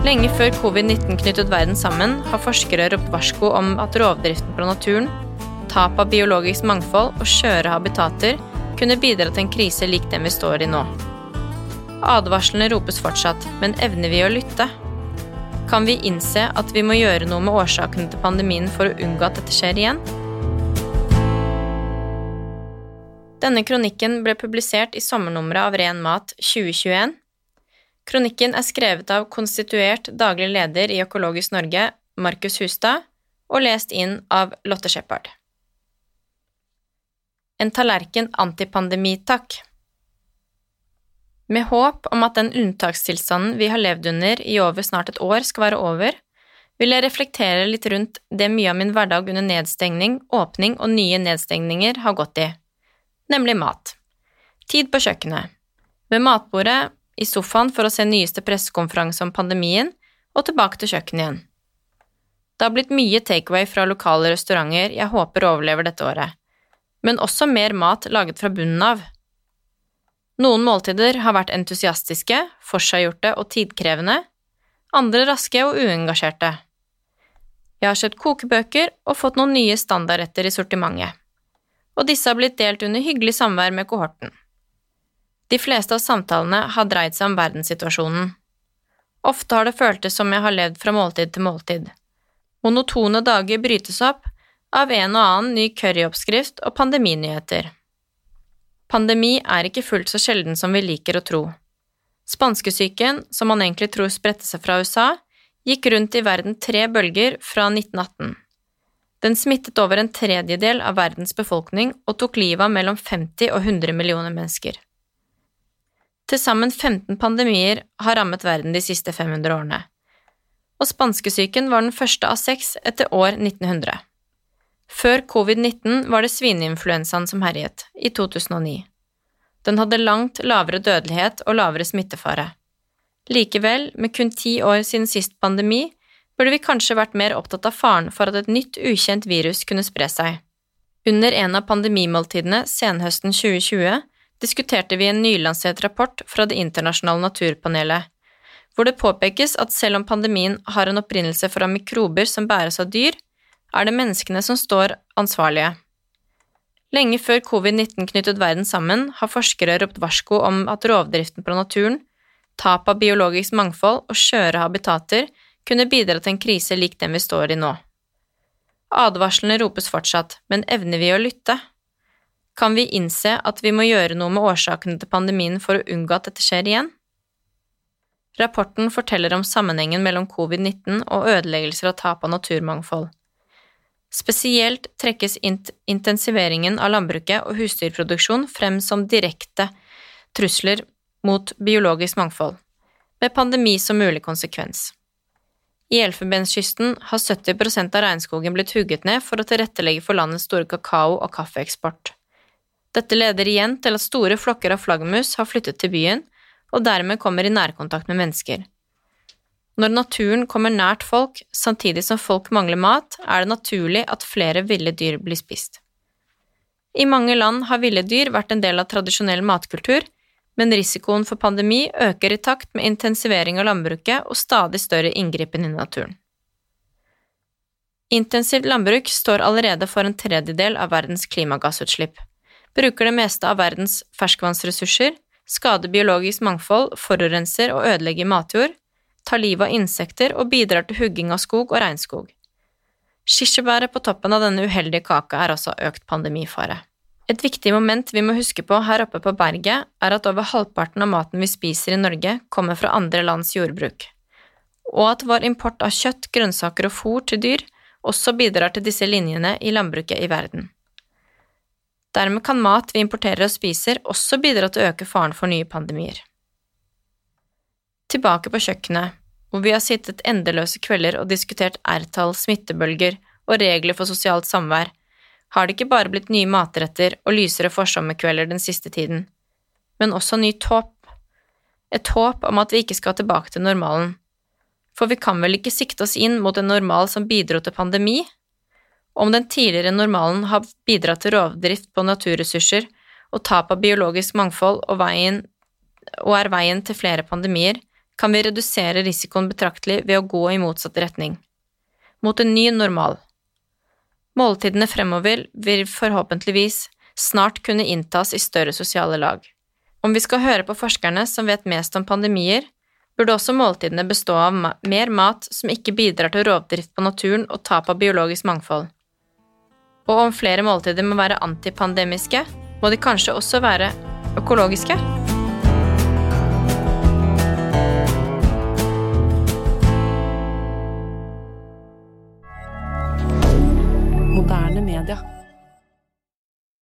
Lenge før covid-19 knyttet verden sammen, har forskere ropt varsko om at rovdriften på naturen, tap av biologisk mangfold og skjøre habitater kunne bidra til en krise lik den vi står i nå. Advarslene ropes fortsatt, men evner vi å lytte? Kan vi innse at vi må gjøre noe med årsakene til pandemien for å unngå at dette skjer igjen? Denne kronikken ble publisert i sommernummeret av Ren Mat 2021 Kronikken er skrevet av konstituert daglig leder i Økologisk Norge, Markus Hustad, og lest inn av Lotte Shepherd. En tallerken antipandemitakk. Med håp om at den unntakstilstanden vi har levd under i over snart et år, skal være over, vil jeg reflektere litt rundt det mye av min hverdag under nedstengning, åpning og nye nedstengninger har gått i, nemlig mat. Tid på kjøkkenet. Ved matbordet i sofaen for å se nyeste pressekonferanse om pandemien, og tilbake til kjøkkenet igjen. Det har blitt mye takeaway fra lokale restauranter jeg håper overlever dette året, men også mer mat laget fra bunnen av. Noen måltider har vært entusiastiske, forseggjorte og tidkrevende, andre raske og uengasjerte. Jeg har kjøpt kokebøker og fått noen nye standardretter i sortimentet, og disse har blitt delt under hyggelig samvær med kohorten. De fleste av samtalene har dreid seg om verdenssituasjonen. Ofte har det føltes som jeg har levd fra måltid til måltid. Monotone dager brytes opp av en og annen ny curryoppskrift og pandeminyheter. Pandemi er ikke fullt så sjelden som vi liker å tro. Spanskesyken, som man egentlig tror spredte seg fra USA, gikk rundt i verden tre bølger fra 1918. Den smittet over en tredjedel av verdens befolkning og tok livet av mellom 50 og 100 millioner mennesker. Til sammen 15 pandemier har rammet verden de siste 500 årene, og spanskesyken var den første av seks etter år 1900. Før covid-19 var det svineinfluensaen som herjet, i 2009. Den hadde langt lavere dødelighet og lavere smittefare. Likevel, med kun ti år siden sist pandemi, burde vi kanskje vært mer opptatt av faren for at et nytt, ukjent virus kunne spre seg. Under en av pandemimåltidene senhøsten 2020 diskuterte vi en nylansert rapport fra Det internasjonale naturpanelet, hvor det påpekes at selv om pandemien har en opprinnelse fra mikrober som bæres av dyr, er det menneskene som står ansvarlige. Lenge før covid-19 knyttet verden sammen, har forskere ropt varsko om at rovdriften på naturen, tap av biologisk mangfold og skjøre habitater kunne bidra til en krise lik den vi står i nå. Advarslene ropes fortsatt, men evner vi å lytte? Kan vi innse at vi må gjøre noe med årsakene til pandemien for å unngå at dette skjer igjen? Rapporten forteller om sammenhengen mellom covid-19 og ødeleggelser og tap av naturmangfold. Spesielt trekkes intensiveringen av landbruket og husdyrproduksjon frem som direkte trusler mot biologisk mangfold, med pandemi som mulig konsekvens. I Elfenbenskysten har 70% av regnskogen blitt hugget ned for å tilrettelegge for landets store kakao- og kaffeeksport. Dette leder igjen til at store flokker av flaggermus har flyttet til byen, og dermed kommer i nærkontakt med mennesker. Når naturen kommer nært folk, samtidig som folk mangler mat, er det naturlig at flere ville dyr blir spist. I mange land har ville dyr vært en del av tradisjonell matkultur, men risikoen for pandemi øker i takt med intensivering av landbruket og stadig større inngripen i naturen. Intensivt landbruk står allerede for en tredjedel av verdens klimagassutslipp bruker det meste av verdens ferskvannsressurser, skader biologisk mangfold, forurenser og ødelegger matjord, tar livet av insekter og bidrar til hugging av skog og regnskog. Kirsebæret på toppen av denne uheldige kaka er også økt pandemifare. Et viktig moment vi må huske på her oppe på berget, er at over halvparten av maten vi spiser i Norge, kommer fra andre lands jordbruk, og at vår import av kjøtt, grønnsaker og fôr til dyr også bidrar til disse linjene i landbruket i verden. Dermed kan mat vi importerer og spiser, også bidra til å øke faren for nye pandemier. Tilbake på kjøkkenet, hvor vi har sittet endeløse kvelder og diskutert R-tall, smittebølger og regler for sosialt samvær, har det ikke bare blitt nye matretter og lysere forsommerkvelder den siste tiden, men også nytt håp. Et håp om at vi ikke skal tilbake til normalen. For vi kan vel ikke sikte oss inn mot en normal som bidro til pandemi? Om den tidligere normalen har bidratt til rovdrift på naturressurser og tap av biologisk mangfold og, veien, og er veien til flere pandemier, kan vi redusere risikoen betraktelig ved å gå i motsatt retning, mot en ny normal. Måltidene fremover vil forhåpentligvis snart kunne inntas i større sosiale lag. Om vi skal høre på forskerne som vet mest om pandemier, burde også måltidene bestå av mer mat som ikke bidrar til rovdrift på naturen og tap av biologisk mangfold. Og om flere måltider må være antipandemiske, må de kanskje også være økologiske?